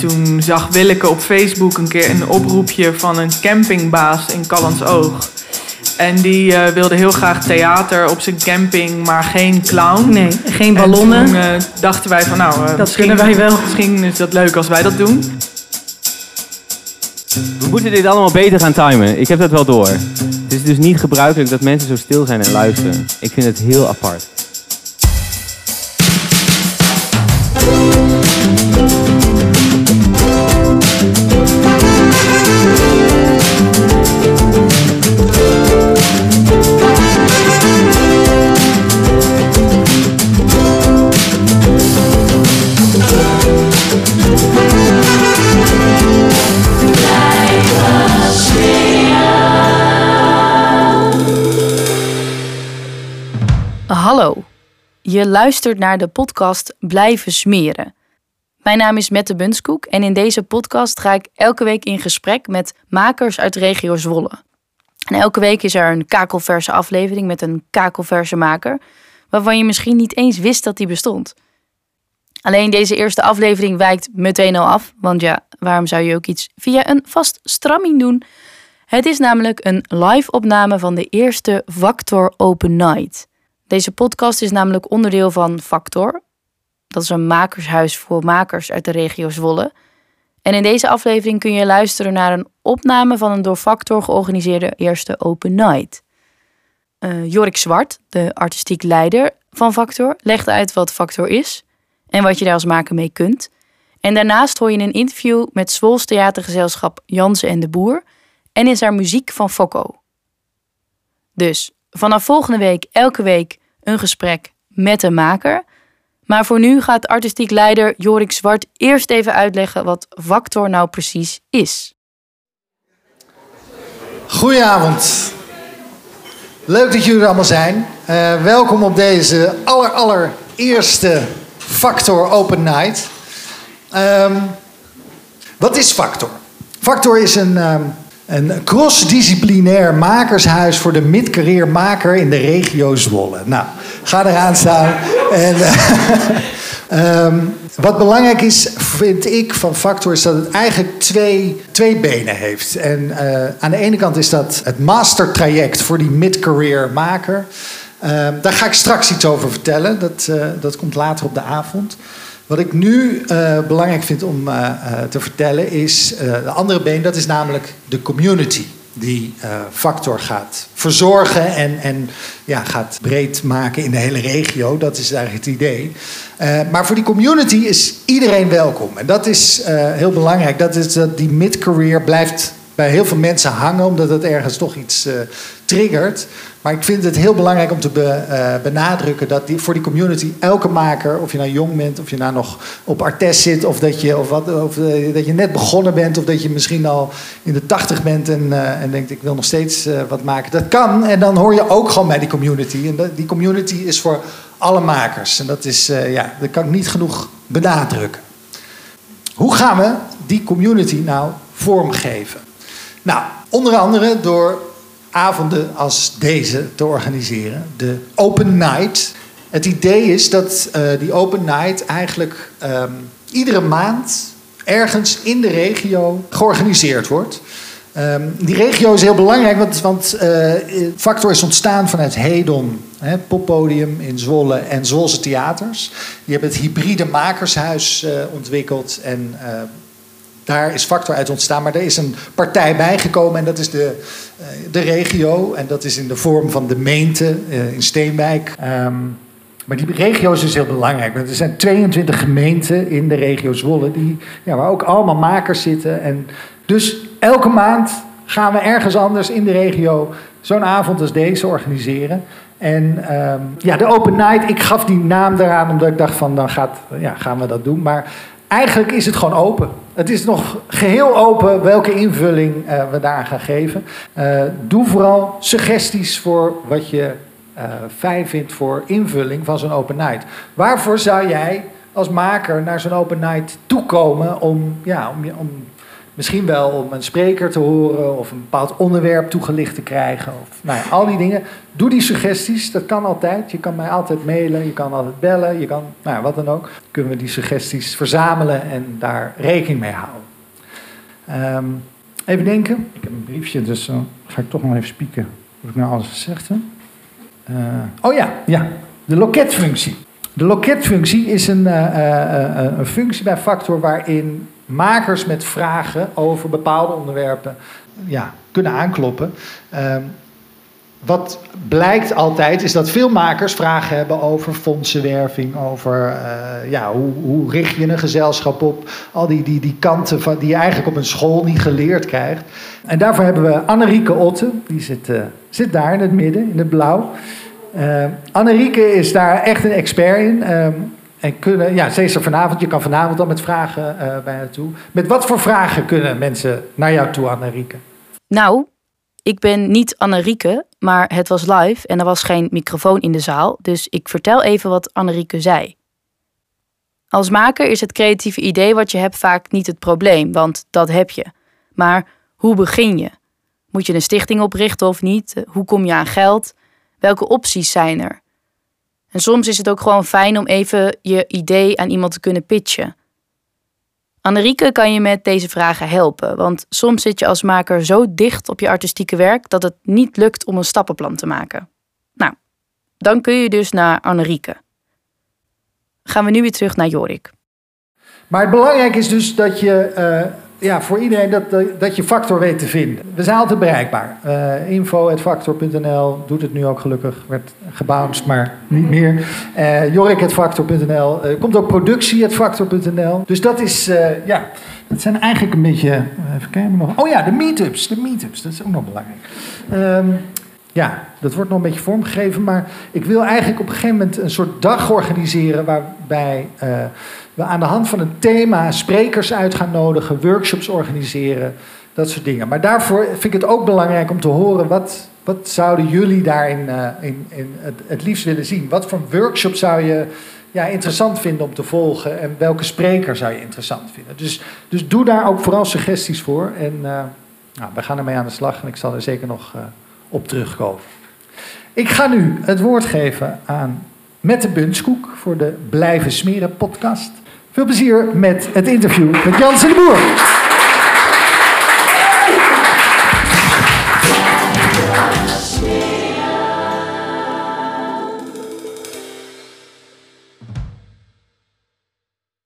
toen zag Willeke op Facebook een keer een oproepje van een campingbaas in Callandsoog. En die eh, wilde heel graag theater op zijn camping, maar geen clown. Nee, geen ballonnen. En toen eh, dachten wij van nou, uh, dat kunnen wij wel. Misschien is dat leuk als wij dat doen. We moeten dit allemaal beter gaan timen. Ik heb dat wel door. Het is dus niet gebruikelijk dat mensen zo stil zijn en luisteren. Ik vind het heel apart. Je luistert naar de podcast Blijven Smeren. Mijn naam is Mette Bunskoek en in deze podcast ga ik elke week in gesprek met makers uit regio Zwolle. En elke week is er een kakelverse aflevering met een kakelverse maker, waarvan je misschien niet eens wist dat die bestond. Alleen deze eerste aflevering wijkt meteen al af, want ja, waarom zou je ook iets via een vast stramming doen? Het is namelijk een live opname van de eerste Factor Open Night. Deze podcast is namelijk onderdeel van Factor. Dat is een makershuis voor makers uit de regio Zwolle. En in deze aflevering kun je luisteren naar een opname van een door Factor georganiseerde eerste Open Night. Uh, Jorik Zwart, de artistiek leider van Factor, legt uit wat Factor is en wat je daar als maker mee kunt. En daarnaast hoor je een interview met Zwols theatergezelschap Jansen en de Boer en is er muziek van Fokko. Dus vanaf volgende week elke week een gesprek met een maker. Maar voor nu gaat artistiek leider Jorik Zwart eerst even uitleggen wat Factor nou precies is. Goedenavond. Leuk dat jullie er allemaal zijn. Uh, welkom op deze aller, allereerste Factor Open Night. Um, wat is Factor? Factor is een, um, een cross-disciplinair makershuis voor de mid-career maker in de regio Zwolle. Nou, ga eraan staan. en, uh, um, wat belangrijk is, vind ik, van Factor, is dat het eigenlijk twee, twee benen heeft. En uh, aan de ene kant is dat het mastertraject voor die mid-career maker. Uh, daar ga ik straks iets over vertellen. Dat, uh, dat komt later op de avond. Wat ik nu uh, belangrijk vind om uh, uh, te vertellen is de andere been, dat is namelijk de community die Factor gaat verzorgen en, en ja, gaat breed maken in de hele regio. Dat is eigenlijk het idee. maar voor die community is iedereen welkom. En dat is heel belangrijk. Dat is dat die mid-career blijft bij heel veel mensen hangen, omdat het ergens toch iets triggert. Maar ik vind het heel belangrijk om te be, uh, benadrukken dat die, voor die community elke maker, of je nou jong bent, of je nou nog op Artes zit, of dat je, of wat, of, uh, dat je net begonnen bent, of dat je misschien al in de tachtig bent en, uh, en denkt ik wil nog steeds wat maken. Dat kan en dan hoor je ook gewoon bij die community. En die community is voor alle makers. En dat, is, ja, dat kan ik niet genoeg benadrukken. Hoe gaan we die community nou vormgeven? Nou, onder andere door avonden als deze te organiseren. De Open Night. Het idee is dat uh, die Open Night eigenlijk um, iedere maand ergens in de regio georganiseerd wordt. Um, die regio is heel belangrijk, want, want uh, Factor is ontstaan vanuit Hedon, hè, poppodium in Zwolle en Zwolse theaters. Die hebben het hybride makershuis ontwikkeld en daar is Factor uit ontstaan. Maar er is een partij bijgekomen en dat is de, uh, de regio. En dat is in de vorm van de meente uh, in Steenwijk. Um, maar die regio is dus heel belangrijk. Want er zijn 22 gemeenten in de regio Zwolle die, ja, waar ook allemaal makers zitten. En dus elke maand gaan we ergens anders in de regio zo'n avond als deze organiseren. En um, ja, de Open Night, ik gaf die naam daaraan omdat ik dacht van dan gaat, ja, gaan we dat doen. Maar eigenlijk is het gewoon open. Het is nog geheel open welke invulling uh, we daar gaan geven. Uh, doe vooral suggesties voor wat je uh, fijn vindt voor invulling van zo'n open night. Waarvoor zou jij als maker naar zo'n open night toekomen om, ja, om, om misschien wel om een spreker te horen of een bepaald onderwerp toegelicht te krijgen. Of, nou ja, al die dingen. Doe die suggesties, dat kan altijd. Je kan mij altijd mailen, je kan altijd bellen, je kan, nou ja, wat dan ook. Kunnen we die suggesties verzamelen en daar rekening mee houden. Ehm, even denken. Ik heb een briefje, dus uh, ga ik toch nog even spieken. Heb ik nou alles gezegd? Hè? Uh, oh ja, ja, de loketfunctie. De loketfunctie is een, uh, een functie bij Factor waarin makers met vragen over bepaalde onderwerpen ja, kunnen aankloppen. Um, wat blijkt altijd is dat veel makers vragen hebben over fondsenwerving, over uh, ja, hoe, hoe, richt je een gezelschap op, al die, die, die kanten van, die je eigenlijk op een school niet geleerd krijgt. En daarvoor hebben we Annerieke Otte, die zit, uh, zit daar in het midden, in het blauw. Uh, Annerieke is daar echt een expert in. En kunnen, ja, er vanavond, je kan vanavond al met vragen uh, bij haar toe. Met wat voor vragen kunnen mensen naar jou toe, Annerieke? Nou, ik ben niet Annerieke, maar het was live en er was geen microfoon in de zaal. Dus ik vertel even wat Annerieke zei. Als maker is het creatieve idee wat je hebt vaak niet het probleem, want dat heb je. Maar hoe begin je? Moet je een stichting oprichten of niet? Hoe kom je aan geld? Welke opties zijn er? En soms is het ook gewoon fijn om even je idee aan iemand te kunnen pitchen. Annerieke kan je met deze vragen helpen, want soms zit je als maker zo dicht op je artistieke werk dat het niet lukt om een stappenplan te maken. Nou, dan kun je dus naar Annerieke. Gaan we nu weer terug naar Jorik. Maar het belangrijke is dus dat je uh, ja, voor iedereen dat, dat je factor weet te vinden. We zijn altijd bereikbaar. Uh, info.factor.nl doet het nu ook gelukkig. Werd gebounced, maar niet meer. Uh, Jorik.factor.nl. Uh, komt ook productie.factor.nl. Dus dat is, ja, dat zijn eigenlijk een beetje, even kijken nog. Oh ja, de meetups. De meetups, dat is ook nog belangrijk. Um, ja, dat wordt nog een beetje vormgegeven. Maar ik wil eigenlijk op een gegeven moment een soort dag organiseren waarbij uh, we aan de hand van een thema sprekers uit gaan nodigen, workshops organiseren, dat soort dingen. Maar daarvoor vind ik het ook belangrijk om te horen wat, wat zouden jullie daarin uh, in, in het, het, liefst willen zien? Wat voor workshop zou je ja, interessant vinden om te volgen en welke spreker zou je interessant vinden? Dus, dus doe daar ook vooral suggesties voor en uh, nou, we gaan ermee aan de slag en ik zal er zeker nog op terugkomen. Ik ga nu het woord geven aan Mette Bunskoek voor de Blijven Smeren podcast. Veel plezier met het interview met Jans de Boer.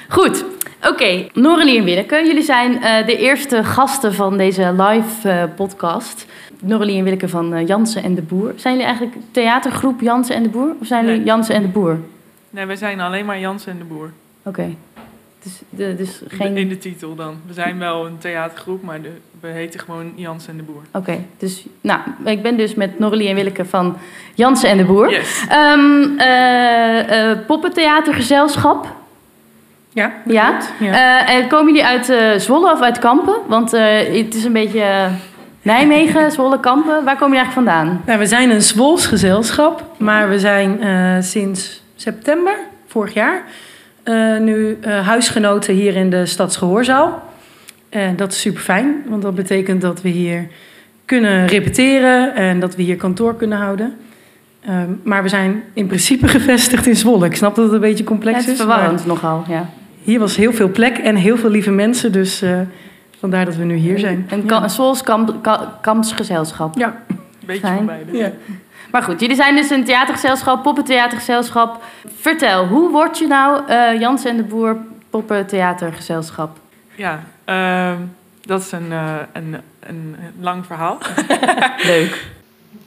Goed, oké. Okay. En Willeke, jullie zijn uh, de eerste gasten van deze live uh, podcast. Noralie en Willeke van uh, Jansen en de Boer. Zijn jullie eigenlijk theatergroep Jansen en de Boer? Of zijn jullie nee. Jansen en de Boer? Nee, we zijn alleen maar Jansen en de Boer. Oké. Okay. Dus, de, dus geen... In de titel dan. We zijn wel een theatergroep, maar de, we heten gewoon Jansen en de Boer. Oké, okay. dus nou, ik ben dus met Noralie en Willeke van Jansen en de Boer. Yes. Um, uh, uh, poppentheatergezelschap. Ja, ja. ja. en komen jullie uit Zwolle of uit Kampen? Want het is een beetje... Nijmegen, Zwolle, Kampen. Waar kom je eigenlijk vandaan? Nou, we zijn een Zwols gezelschap, maar we zijn uh, sinds september vorig jaar uh, nu uh, huisgenoten hier in de Stadsgehoorzaal. En dat is super fijn, want dat betekent dat we hier kunnen repeteren en dat we hier kantoor kunnen houden. maar we zijn in principe gevestigd in Zwolle. Ik snap dat het een beetje complex ja, het is. verwarrend nogal, ja. Hier was heel veel plek en heel veel lieve mensen, dus Vandaar dat we nu hier zijn. Een, ja. een Souls kamp, kampsgezelschap. Ja. Een beetje Fijn. van beide. Ja. Maar goed, jullie zijn dus een theatergezelschap, poppentheatergezelschap. Vertel, hoe word je nou uh, Jans en de Boer poppentheatergezelschap? Ja, uh, dat is een, uh, een, een lang verhaal. Leuk.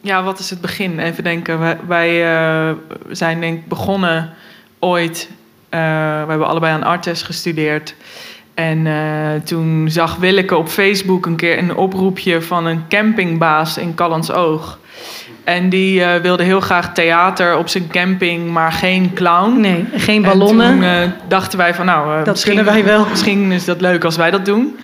Ja, wat is het begin? Even denken. Wij, wij uh, zijn denk begonnen ooit... we hebben allebei aan Artes gestudeerd... En uh, toen zag Willeke op Facebook een keer een oproepje van een campingbaas in Oog. En die uh, wilde heel graag theater op zijn camping, maar geen clown. Nee, geen ballonnen. En toen uh, dachten wij van nou, dat misschien, wij wel. misschien is dat leuk als wij dat doen.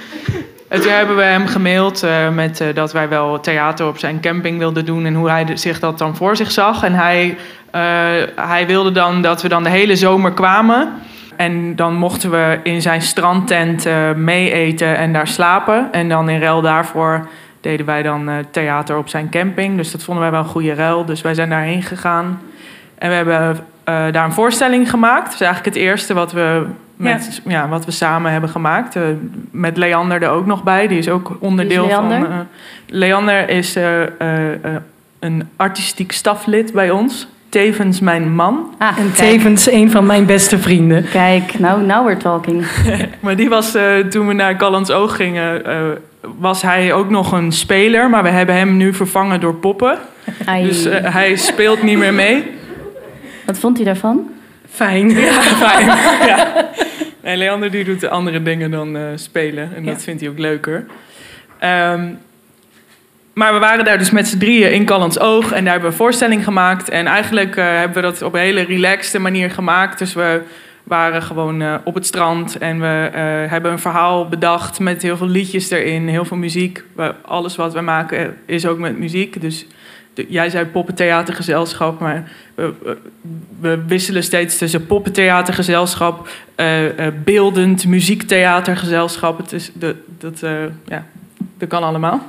En toen hebben we hem gemaild met dat wij wel theater op zijn camping wilden doen en hoe hij zich dat dan voor zich zag. En hij, hij wilde dan dat we dan de hele zomer kwamen en dan mochten we in zijn strandtent uh, mee eten en daar slapen. En dan in ruil daarvoor deden wij dan uh, theater op zijn camping. Dus dat vonden wij wel een goede ruil. Dus wij zijn daarheen gegaan. En we hebben uh, daar een voorstelling gemaakt. Dat is eigenlijk het eerste wat we, met, ja. wat we samen hebben gemaakt. met Leander er ook nog bij. Die is ook onderdeel is Leander? van... Leander is een artistiek staflid bij ons tevens mijn man. Ah, en tevens een van mijn beste vrienden. Kijk, nou now we're talking. maar die was, uh, toen we naar Callans Oog gingen, uh, was hij ook nog een speler. Maar we hebben hem nu vervangen door poppen. Ai. Dus uh, hij speelt niet meer mee. Wat vond hij daarvan? Fijn. Ja, fijn. ja. En Leander die doet andere dingen dan spelen. En dat vindt hij ook leuker. Um, maar we waren daar dus met z'n drieën in Callans Oog en daar hebben we een voorstelling gemaakt. En eigenlijk uh, hebben we dat op een hele relaxte manier gemaakt. Dus we waren gewoon uh, op het strand en we uh, hebben een verhaal bedacht met heel veel liedjes erin, heel veel muziek. Alles wat we maken is ook met muziek. Dus jij zei poppentheatergezelschap, maar we, we, wisselen steeds tussen poppentheatergezelschap, beeldend muziektheatergezelschap. Het is de, dat, ja, dat kan allemaal.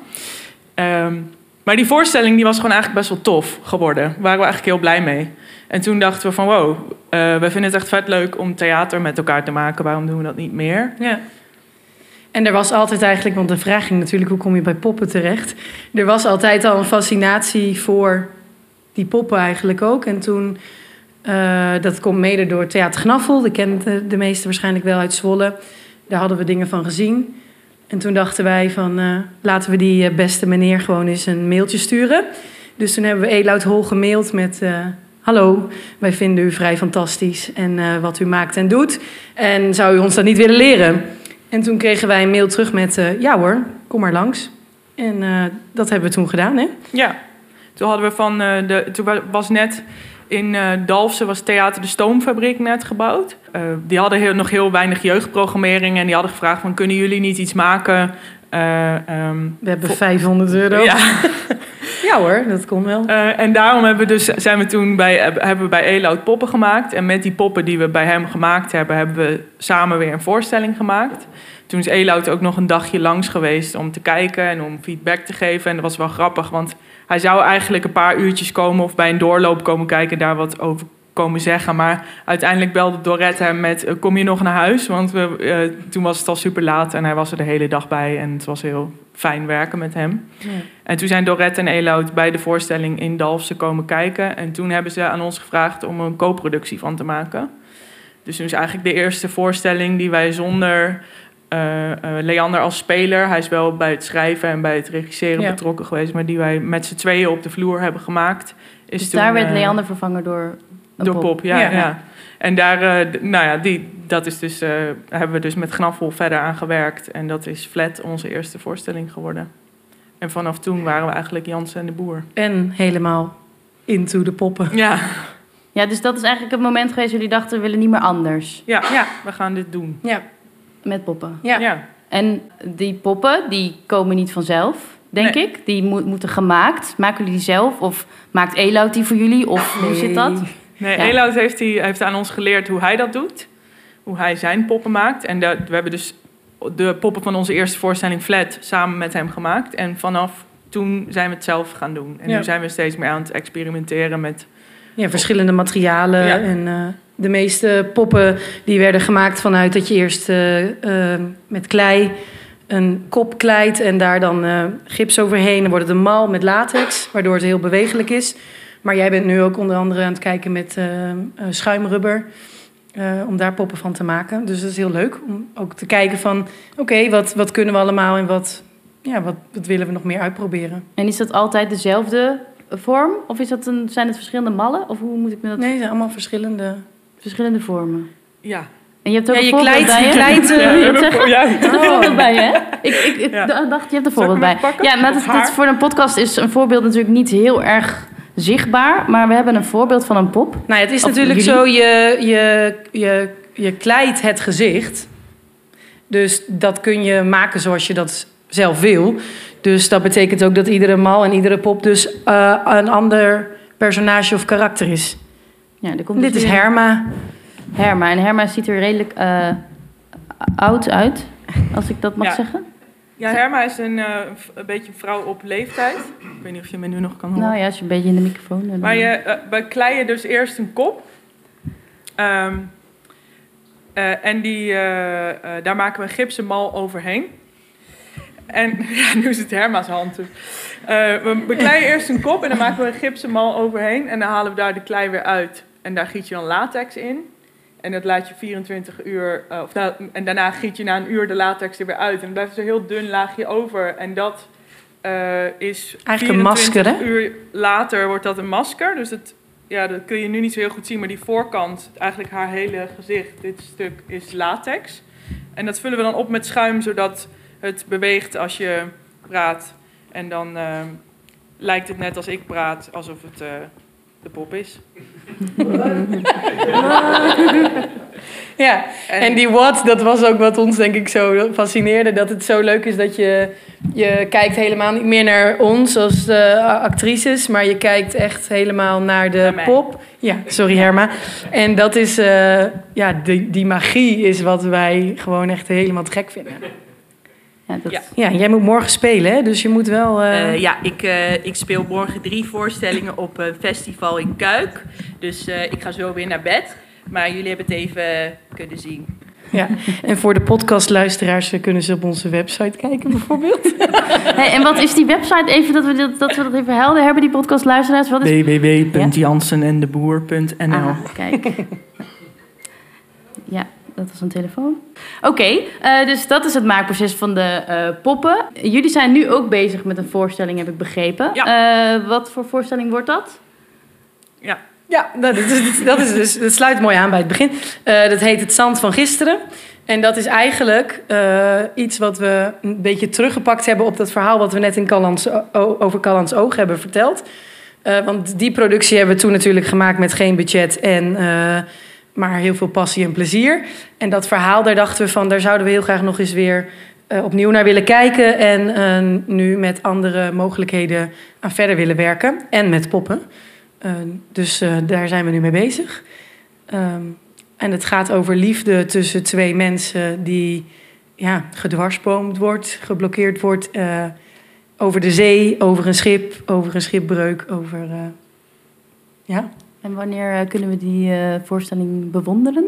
Um, maar die voorstelling die was gewoon eigenlijk best wel tof geworden. Daar waren we eigenlijk heel blij mee. En toen dachten we van wow, uh, we vinden het echt vet leuk om theater met elkaar te maken. Waarom doen we dat niet meer? Ja. En er was altijd eigenlijk, want de vraag ging natuurlijk hoe kom je bij poppen terecht. Er was altijd al een fascinatie voor die poppen eigenlijk ook. En toen, uh, dat komt mede door Theater Gnaffel. Dat kent de, de meesten waarschijnlijk wel uit Zwolle. Daar hadden we dingen van gezien. En toen dachten wij van uh, laten we die uh, beste meneer gewoon eens een mailtje sturen. Dus toen hebben we Eloud Hol gemaild met... Uh, Hallo, wij vinden u vrij fantastisch en wat u maakt en doet. En zou u ons dat niet willen leren? En toen kregen wij een mail terug met... ja hoor, kom maar langs. En dat hebben we toen gedaan, hè? Ja, toen hadden we van... de, toen was net in uh, Dalfsen was Theater de Stoomfabriek net gebouwd. Uh, die hadden heel, nog heel weinig jeugdprogrammering en die hadden gevraagd van kunnen jullie niet iets maken? Uh, um, we hebben 500 euro. Ja. ja hoor, dat kon wel. en daarom hebben we dus, zijn we toen bij, hebben we bij Eloud poppen gemaakt. En met die poppen die we bij hem gemaakt hebben, hebben we samen weer een voorstelling gemaakt. Toen is Eloud ook nog een dagje langs geweest om te kijken en om feedback te geven. En dat was wel grappig, want hij zou eigenlijk een paar uurtjes komen of bij een doorloop komen kijken, daar wat over komen zeggen. Maar uiteindelijk belde Dorette hem met: eh, Kom je nog naar huis? Want we, uh, toen was het al super laat en hij was er de hele dag bij. En het was heel fijn werken met hem. Ja. En toen zijn Dorette en Eloud bij de voorstelling in Dalfsen komen kijken. En toen hebben ze aan ons gevraagd om een co-productie van te maken. Dus toen is eigenlijk de eerste voorstelling die wij zonder Leander als speler. Hij is wel bij het schrijven en bij het regisseren ja. betrokken geweest, maar die wij met z'n tweeën op de vloer hebben gemaakt. Is dus toen, daar werd uh, Leander vervangen door door pop. pop ja, ja, ja, En daar, nou ja, die, dat is dus, hebben we dus met Gnaffel verder aan gewerkt. En dat is Flat onze eerste voorstelling geworden. En vanaf toen waren we eigenlijk Jans en de Boer. En helemaal into de poppen. Ja. Ja, dus dat is eigenlijk het moment geweest jullie dachten, we willen niet meer anders. Ja, ja. we gaan dit doen. Ja. Met poppen. Ja. ja. En die poppen, die komen niet vanzelf, denk nee. ik. Die mo moeten gemaakt. Maken jullie die zelf? Of maakt Eloud die voor jullie? Of nee. hoe zit dat? Nee, ja. Eloud heeft, die, heeft aan ons geleerd hoe hij dat doet. Hoe hij zijn poppen maakt. En de, we hebben dus de poppen van onze eerste voorstelling Flat samen met hem gemaakt. En vanaf toen zijn we het zelf gaan doen. En Ja. nu zijn we steeds meer aan het experimenteren met... Ja, verschillende materialen. Ja. En eh, de meeste poppen die werden gemaakt vanuit dat je eerst eh, eh, met klei een kop kleidt en daar dan eh, gips overheen. Dan wordt het een mal met latex, waardoor het heel bewegelijk is. Maar jij bent nu ook onder andere aan het kijken met schuimrubber. om daar poppen van te maken. Dus dat is heel leuk om ook te kijken van... oké, wat, wat kunnen we allemaal en wat, ja, wat, wat willen we nog meer uitproberen? En is dat altijd dezelfde vorm? Of is dat een, zijn het verschillende mallen? Of hoe moet ik me dat... Nee, het zijn allemaal verschillende... Verschillende vormen. Ja, En je hebt ook Ja, een je voorbeeld kleidt- bij je je? kleidt, eh, je? Ja. Je hebt een voorbeeld bij je, hè? Ik, ik, ik Ja. d- dacht, je hebt een voorbeeld bij. pakken? Ja, maar dat, voor een podcast is een voorbeeld natuurlijk niet heel erg zichtbaar. Maar we hebben een voorbeeld van een pop. Nou ja, het is Of natuurlijk jullie? zo, je, je, je, je kleidt het gezicht. Dus dat kun je maken zoals je dat zelf wil. Dus dat betekent ook dat iedere mal en iedere pop dus eh, een ander personage of karakter is. Ja, er komt Dit dus is weer- Herma. Herma. En Herma ziet er redelijk eh, oud uit, als ik dat mag Ja. zeggen. Ja, Herma is een, eh, een beetje een vrouw op leeftijd. Ik weet niet of je me nu nog kan horen. Nou ja, als je een beetje in de microfoon... dan- Maar je, eh, we kleien dus eerst een kop. Ehm, eh, en die, eh, eh, daar maken we een gipsen mal overheen. En ja, nu is het Herma's hand. dus. Eh, we, we kleien eerst een kop en dan maken we een gipsen mal overheen. En dan halen we daar de klei weer uit. En daar giet je dan latex in. En dat laat je 24 uur... eh, of nou, en daarna giet je na een uur de latex er weer uit. En dan blijft er een heel dun laagje over. En dat eh, is... Eigenlijk een masker, 24 hè? uur later wordt dat een masker. Dus het, ja, dat kun je nu niet zo heel goed zien. Maar die voorkant, eigenlijk haar hele gezicht, dit stuk is latex. En dat vullen we dan op met schuim, zodat het beweegt als je praat. En dan eh, lijkt het net als ik praat, alsof het de pop is. Ja, en die what, dat was ook wat ons denk ik zo fascineerde. Dat het zo leuk is dat je, je kijkt helemaal niet meer naar ons als de actrices. Maar je kijkt echt helemaal naar de Naar pop. Ja, sorry Herma. En dat is, eh, ja, die, die magie is wat wij gewoon echt helemaal te gek vinden. Ja, dat, Ja. Ja, jij moet morgen spelen hè, dus je moet wel... eh, Eh, ja, ik, eh, ik speel morgen drie voorstellingen op een festival in Kuik. Dus eh, ik ga zo weer naar bed. Maar jullie hebben het even kunnen zien. ja. En voor de podcastluisteraars kunnen ze op onze website kijken bijvoorbeeld. Hey, en wat is die website? Even dat we dat, dat, we dat even helder hebben, die podcastluisteraars. Wat is... www.jansenendeboer.nl Ah, kijk. Ja, dat was een telefoon. Oké, eh, dus dat is het maakproces van de eh, poppen. Jullie zijn nu ook bezig met een voorstelling, heb ik begrepen. Eh, wat voor voorstelling wordt dat? Ja, Ja, dat, is, dat, is dus, dat sluit mooi aan bij het begin. Eh, dat heet Het Zand van Gisteren. En dat is eigenlijk eh, iets wat we een beetje teruggepakt hebben op dat verhaal wat we net in Callans, over Callans Oog hebben verteld. Eh, want die productie hebben we toen natuurlijk gemaakt met geen budget en eh, maar heel veel passie en plezier. En dat verhaal, daar dachten we van, daar zouden we heel graag nog eens weer eh, opnieuw naar willen kijken. En eh, nu met andere mogelijkheden aan verder willen werken. En met poppen. Uh, dus daar zijn we nu mee bezig. Um, en het gaat over liefde tussen twee mensen die ja, gedwarsboomd wordt, geblokkeerd wordt. Over de zee, over een schip, over een schipbreuk, over. ja. En wanneer uh, kunnen we die voorstelling bewonderen?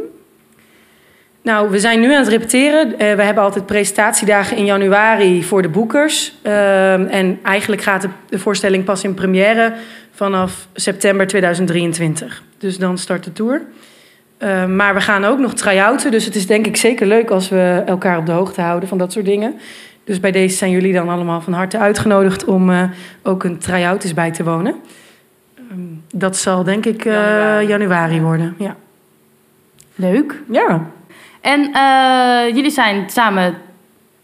Nou, we zijn nu aan het repeteren. Uh, we hebben altijd presentatiedagen in januari voor de boekers. Uh, en eigenlijk gaat de, voorstelling pas in première vanaf september 2023. Dus dan start de tour. Uh, maar we gaan ook nog try-outen. Dus het is denk ik zeker leuk als we elkaar op de hoogte houden van dat soort dingen. Dus bij deze zijn jullie dan allemaal van harte uitgenodigd om ook een try-out eens bij te wonen. Dat zal denk ik uh, januari. januari worden. Ja. Leuk. Ja. En uh, jullie zijn samen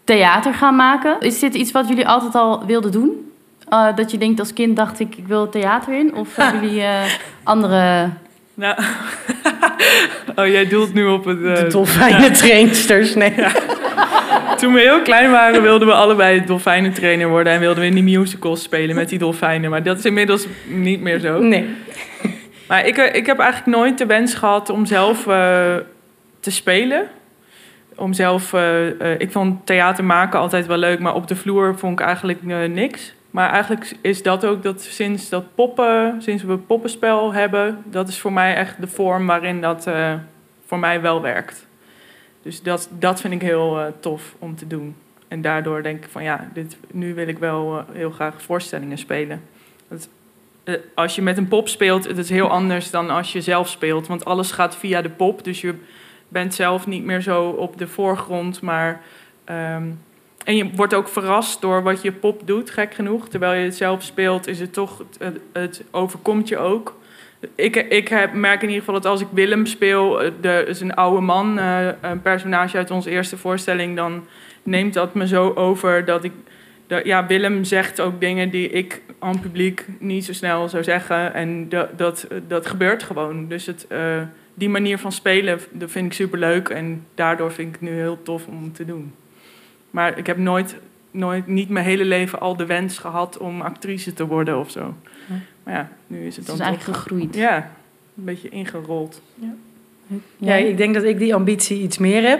theater gaan maken. Is dit iets wat jullie altijd al wilden doen? Uh, dat je denkt als kind dacht ik, ik wil theater in? Of hebben jullie andere... Nou, oh, jij doelt nu op het... De dolfijnen trainsters, nee. Ja. Toen we heel klein waren wilden we allebei dolfijnentrainer worden... en wilden we in die musicals spelen met die dolfijnen. Maar dat is inmiddels niet meer zo. Nee. Maar ik, ik heb eigenlijk nooit de wens gehad om zelf uh, te spelen. Om zelf... Uh, uh, ik vond theater maken altijd wel leuk... maar op de vloer vond ik eigenlijk niks. Maar eigenlijk is dat ook dat sinds dat poppen, sinds we poppenspel hebben, dat is voor mij echt de vorm waarin dat voor mij wel werkt. Dus dat, dat vind ik heel uh, tof om te doen. En daardoor denk ik van ja, dit, nu wil ik wel uh, heel graag voorstellingen spelen. Dat, uh, als je met een pop speelt, het is heel anders dan als je zelf speelt. Want alles gaat via de pop, dus je bent zelf niet meer zo op de voorgrond, maar... Um, en je wordt ook verrast door wat je pop doet, gek genoeg. Terwijl je het zelf speelt, is het toch, het overkomt je ook. Ik, ik heb, merk in ieder geval dat als ik Willem speel, er is een oude man, uh, een personage uit onze eerste voorstelling, dan neemt dat me zo over dat ik. Ja, Willem zegt ook dingen die ik aan publiek niet zo snel zou zeggen. En dat, dat, gebeurt gewoon. Dus het, uh, die manier van spelen, dat vind ik superleuk. En daardoor vind ik het nu heel tof om te doen. Maar ik heb nooit, nooit, niet mijn hele leven al de wens gehad om actrice te worden of zo. Ja. Maar ja, nu is het het dan is eigenlijk gegroeid. Ja, een beetje ingerold. Ja. Ja, ik denk dat ik die ambitie iets meer heb.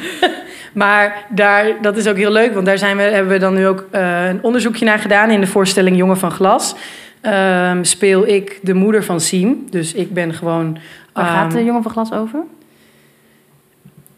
maar daar, dat is ook heel leuk, want daar zijn we, hebben we dan nu ook eh, een onderzoekje naar gedaan in de voorstelling Jongen van Glas. Ehm, speel ik de moeder van Siem. Dus ik ben gewoon. Waar gaat ehm, de jongen van glas over?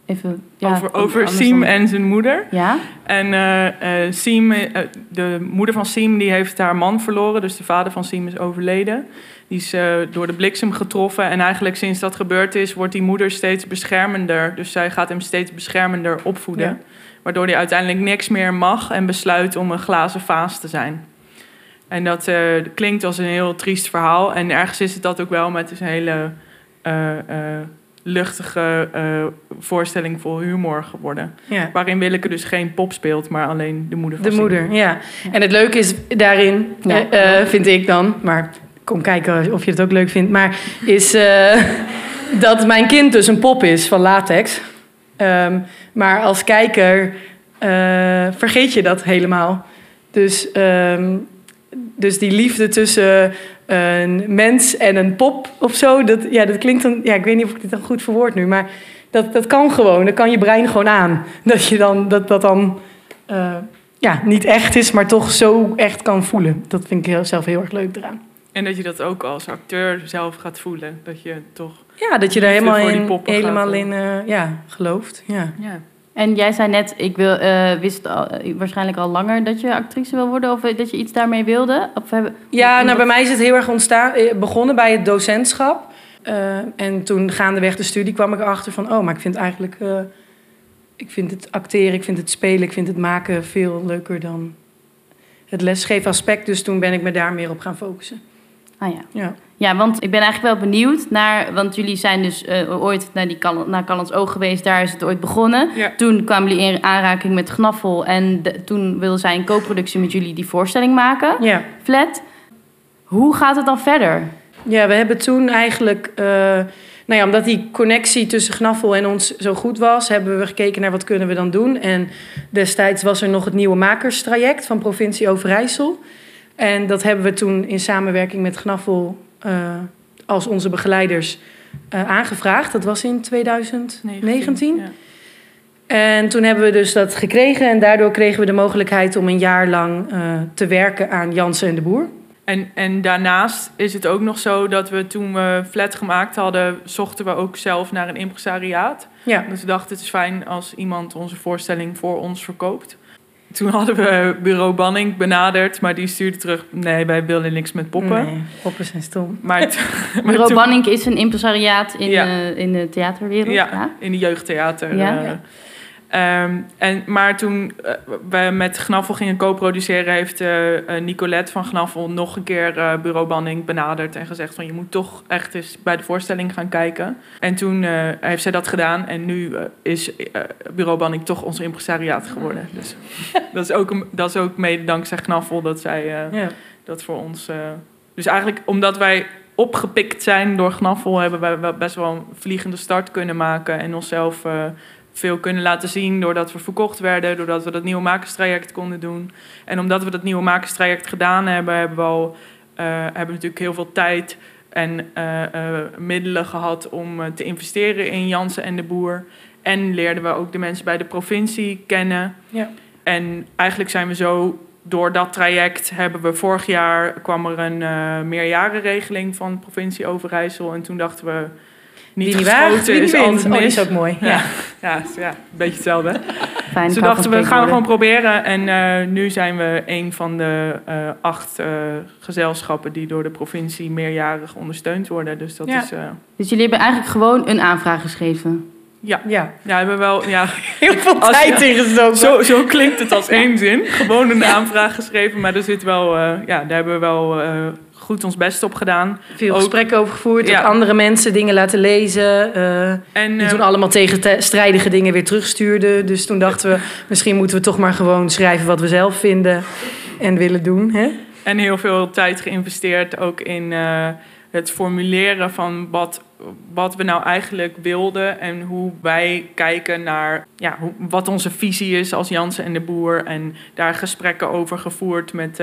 Even, ja, over Siem en zijn moeder. Ja? En eh, Siem, eh, de moeder van Siem, die heeft haar man verloren. Dus de vader van Siem is overleden. Die is door de bliksem getroffen. En eigenlijk sinds dat gebeurd is, wordt die moeder steeds beschermender. Dus zij gaat hem steeds beschermender opvoeden. Ja. Waardoor hij uiteindelijk niks meer mag en besluit om een glazen vaas te zijn. En dat klinkt als een heel triest verhaal. En ergens is het dat ook wel, maar het is een hele luchtige eh, voorstelling vol humor geworden. ja. Waarin Willeke dus geen pop speelt, maar alleen de moeder van De moeder, ja. En het leuke is daarin, Ja. eh, eh, vind ik dan, maar kom kijken of je het ook leuk vindt, maar is dat mijn kind dus een pop is van latex. Ehm, maar als kijker vergeet je dat helemaal. Dus, ehm, dus die liefde tussen een mens en een pop of zo, dat, ja, dat klinkt dan, ja, ik weet niet of ik dit dan goed verwoord nu, maar dat, dat kan gewoon, dat kan je brein gewoon aan. Dat je dan, dat, dat dan eh, ja, niet echt is, maar toch zo echt kan voelen. Dat vind ik heel, zelf heel erg leuk eraan. En dat je dat ook als acteur zelf gaat voelen. Dat je toch... Ja, dat je daar helemaal in, helemaal gaat, in eh, ja, gelooft. Ja. Ja. En jij zei net, ik wil, eh, wist al, eh, waarschijnlijk al langer dat je actrice wil worden. Of eh, dat je iets daarmee wilde. Of hebben, Ja, nou, bij mij is het heel erg ontstaan. Begonnen bij het docentschap. En toen gaandeweg de studie kwam ik erachter van... oh, maar ik vind eigenlijk... ik vind het acteren, ik vind het spelen, ik vind het maken veel leuker dan het lesgeven aspect. Dus toen ben ik me daar meer op gaan focussen. Ah ja. Ja. Ja, want ik ben eigenlijk wel benieuwd naar... Want jullie zijn dus eh, ooit naar, die Kal naar Callans Oog geweest. Daar is het ooit begonnen. Ja. Toen kwamen jullie in aanraking met Gnaffel. En de- toen wilden zij een co-productie met jullie die voorstelling maken. ja. Flat. Hoe gaat het dan verder? Ja, we hebben toen eigenlijk... eh, nou ja, omdat die connectie tussen Gnaffel en ons zo goed was... hebben we gekeken naar wat kunnen we dan doen. En destijds was er nog het nieuwe makerstraject van provincie Overijssel. En dat hebben we toen in samenwerking met Gnaffel... eh, als onze begeleiders eh, aangevraagd. Dat was in 2019. Ja. En toen hebben we dus dat gekregen. En daardoor kregen we de mogelijkheid om een jaar lang eh, te werken aan Jansen en de Boer. En, en daarnaast is het ook nog zo dat we toen we Flat gemaakt hadden... zochten we ook zelf naar een impresariaat. Ja, Dus we dachten het is fijn als iemand onze voorstelling voor ons verkoopt. Toen hadden we bureau Banning benaderd, maar die stuurde terug... nee, wij willen niks met poppen. Nee, poppen zijn stom. Maar, Bureau toen- Banning is een impresariaat in, Ja. de, in de theaterwereld. Ja, Ja. in de jeugdtheater. Ja. eh. Ehm, en, maar toen eh, we met Gnaffel gingen co-produceren... heeft eh, eh, Nicolette van Gnaffel nog een keer eh, Bureau Banning benaderd... en gezegd van je moet toch echt eens bij de voorstelling gaan kijken. En toen heeft zij dat gedaan en nu is Bureau Banning toch ons impresariaat geworden. Dus dat is ook, een- dat is ook mede dankzij Gnaffel dat zij Ja. dat voor ons... dus eigenlijk omdat wij opgepikt zijn door Gnaffel... hebben wij best wel een vliegende start kunnen maken... en onszelf veel kunnen laten zien... doordat we verkocht werden, doordat we dat nieuwe makerstraject konden doen. En omdat we dat nieuwe makerstraject gedaan hebben... hebben we, al, eh, hebben we natuurlijk heel veel tijd en eh, eh, middelen gehad... om te investeren in Jansen en de Boer. En leerden we ook de mensen bij de provincie kennen... Ja. En eigenlijk zijn we zo door dat traject hebben we vorig jaar kwam er een meerjarenregeling van de provincie Overijssel en toen dachten we niet Wie niet waagt, geschoten wie niet is Oh, die is ook mooi. Ja. Ja. Ja, ja, een beetje hetzelfde. Fijn, Dus we dachten, we gaan gewoon spreekwoorden. proberen. En eh, nu zijn we een van de eh, acht eh, gezelschappen die door de provincie meerjarig ondersteund worden. Dus dat Ja. is. eh, Dus jullie hebben eigenlijk gewoon een aanvraag geschreven. ja. Ja, ja, we hebben wel. Ja, heel veel tijd ingestoken. zo, zo klinkt het als één zin. Gewoon een aanvraag geschreven, maar er zit wel. eh, ja, daar hebben we wel eh, goed ons best op gedaan. Veel ook- gesprekken over gevoerd. Ja. Ook andere mensen dingen laten lezen. eh, En, die eh, toen allemaal tegen te- strijdige dingen weer terugstuurden. Dus toen dachten we, misschien moeten we toch maar gewoon schrijven wat we zelf vinden en willen doen. Hè? En heel veel tijd geïnvesteerd ook in eh, het formuleren van wat, wat we nou eigenlijk wilden en hoe wij kijken naar ja, hoe, wat onze visie is als Jansen en de Boer. En daar gesprekken over gevoerd met,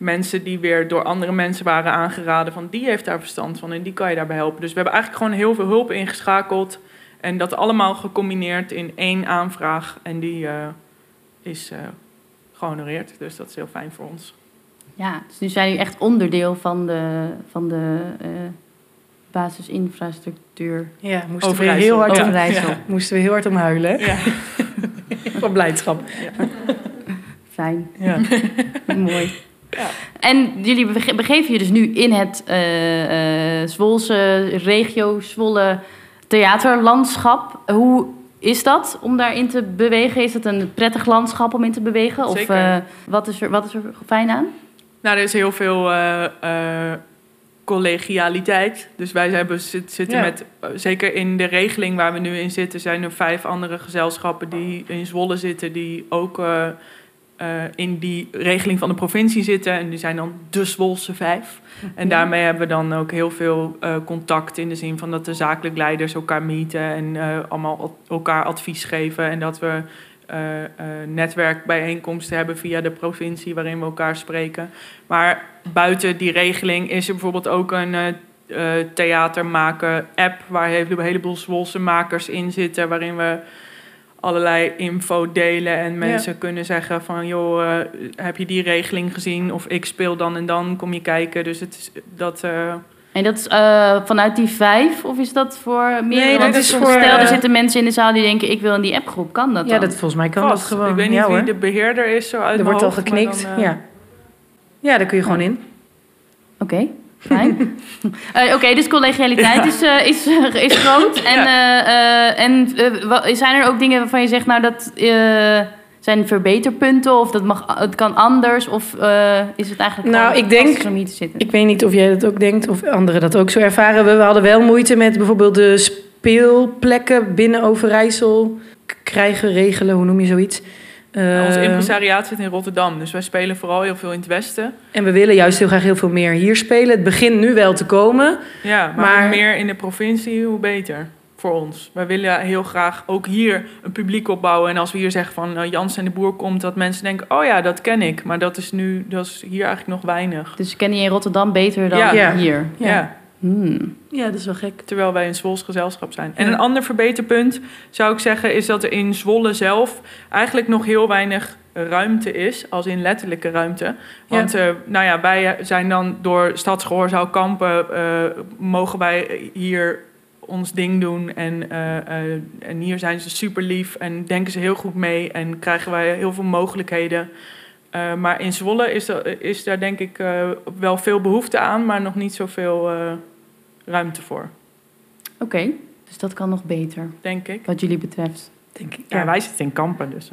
mensen die weer door andere mensen waren aangeraden van die heeft daar verstand van en die kan je daarbij helpen. Dus we hebben eigenlijk gewoon heel veel hulp ingeschakeld en dat allemaal gecombineerd in één aanvraag en die uh, is uh, gehonoreerd. Dus dat is heel fijn voor ons. Ja, dus nu zijn jullie echt onderdeel van de, van de uh, basisinfrastructuur. Ja, moesten we heel hard, ja. om, ja. moesten we heel hard om huilen. Ja. Van blijdschap. Ja. Fijn. Ja. Mooi. Ja. En jullie begeven je dus nu in het uh, uh, Zwolse regio, Zwolle theaterlandschap. Hoe is dat om daarin te bewegen? Is het een prettig landschap om in te bewegen? Of uh, wat, is er, wat is er fijn aan? Nou, er is heel veel collegialiteit. Dus wij hebben, zitten ja. met, zeker in de regeling waar we nu in zitten, zijn er vijf andere gezelschappen die in Zwolle zitten, die ook uh, uh, in die regeling van de provincie zitten. En die zijn dan de Zwolse vijf. En daarmee hebben we dan ook heel veel uh, contact in de zin van dat de zakelijk leiders elkaar meeten en allemaal elkaar advies geven. En dat we netwerkbijeenkomsten hebben via de provincie waarin we elkaar spreken. Maar buiten die regeling is er bijvoorbeeld ook een theatermaken app waar een heleboel Zwolse makers in zitten, waarin we allerlei info delen en mensen ja. kunnen zeggen van joh, heb je die regeling gezien? Of ik speel dan en dan, kom je kijken. Dus het is dat. En dat is uh, vanuit die vijf? Of is dat voor meer? Nee, Want dat is voor... Stel, er zitten mensen in de zaal die denken... ik wil in die appgroep. Kan dat Ja, dan? dat, volgens mij kan Vast. dat gewoon. Ik weet niet ja, wie hoor. de beheerder is zo uit Er wordt al geknikt, dan, uh... ja. Ja, daar kun je gewoon in. Oké, okay, fijn. uh, Oké, okay, dus collegialiteit is, uh, is, is groot. En, en zijn er ook dingen waarvan je zegt... nou, dat zijn verbeterpunten of dat mag, het kan anders? Of uh, is het eigenlijk nou, ik denk, om hier te zitten? Ik weet niet of jij dat ook denkt of anderen dat ook zo ervaren. We, we hadden wel moeite met bijvoorbeeld de speelplekken binnen Overijssel krijgen, regelen, hoe noem je zoiets? Uh, Ons impresariaat zit in Rotterdam, dus wij spelen vooral heel veel in het westen. En we willen juist heel graag heel veel meer hier spelen. Het begint nu wel te komen. Ja, maar, maar... hoe meer in de provincie, hoe beter voor ons. Wij willen heel graag ook hier een publiek opbouwen. En als we hier zeggen van uh, Jans en de Boer komt, dat mensen denken: oh ja, dat ken ik. Maar dat is nu, dat is hier eigenlijk nog weinig. Dus ken je in Rotterdam beter dan ja. hier? Ja. ja. Hmm. Ja, dat is wel gek. Terwijl wij een Zwols gezelschap zijn. En een ander verbeterpunt zou ik zeggen is dat er in Zwolle zelf eigenlijk nog heel weinig ruimte is, als in letterlijke ruimte. Want ja. Uh, nou ja, wij zijn dan door Stadsgehoorzaal Kampen, uh, mogen wij hier ons ding doen. En, uh, uh, en hier zijn ze super lief en denken ze heel goed mee en krijgen wij heel veel mogelijkheden. Uh, maar in Zwolle is, er, is daar denk ik wel veel behoefte aan, maar nog niet zoveel ruimte voor. Oké, okay, dus dat kan nog beter. Denk ik. Wat jullie betreft. Denk ik. Ja, ja wij zitten in kampen dus.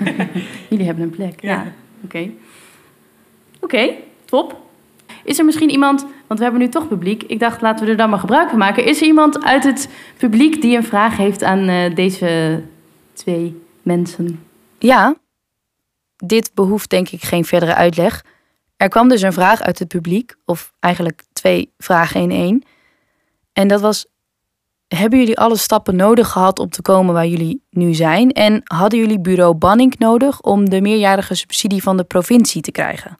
jullie hebben een plek, ja. ja. Oké. Okay. Oké, okay, top. Is er misschien iemand, want we hebben nu toch publiek. Ik dacht, laten we er dan maar gebruik van maken. Is er iemand uit het publiek die een vraag heeft aan uh, deze twee mensen? Ja, dit behoeft denk ik geen verdere uitleg. Er kwam dus een vraag uit het publiek, of eigenlijk twee vragen in één. En dat was: Hebben jullie alle stappen nodig gehad om te komen waar jullie nu zijn? En hadden jullie bureau Banning nodig om de meerjarige subsidie van de provincie te krijgen?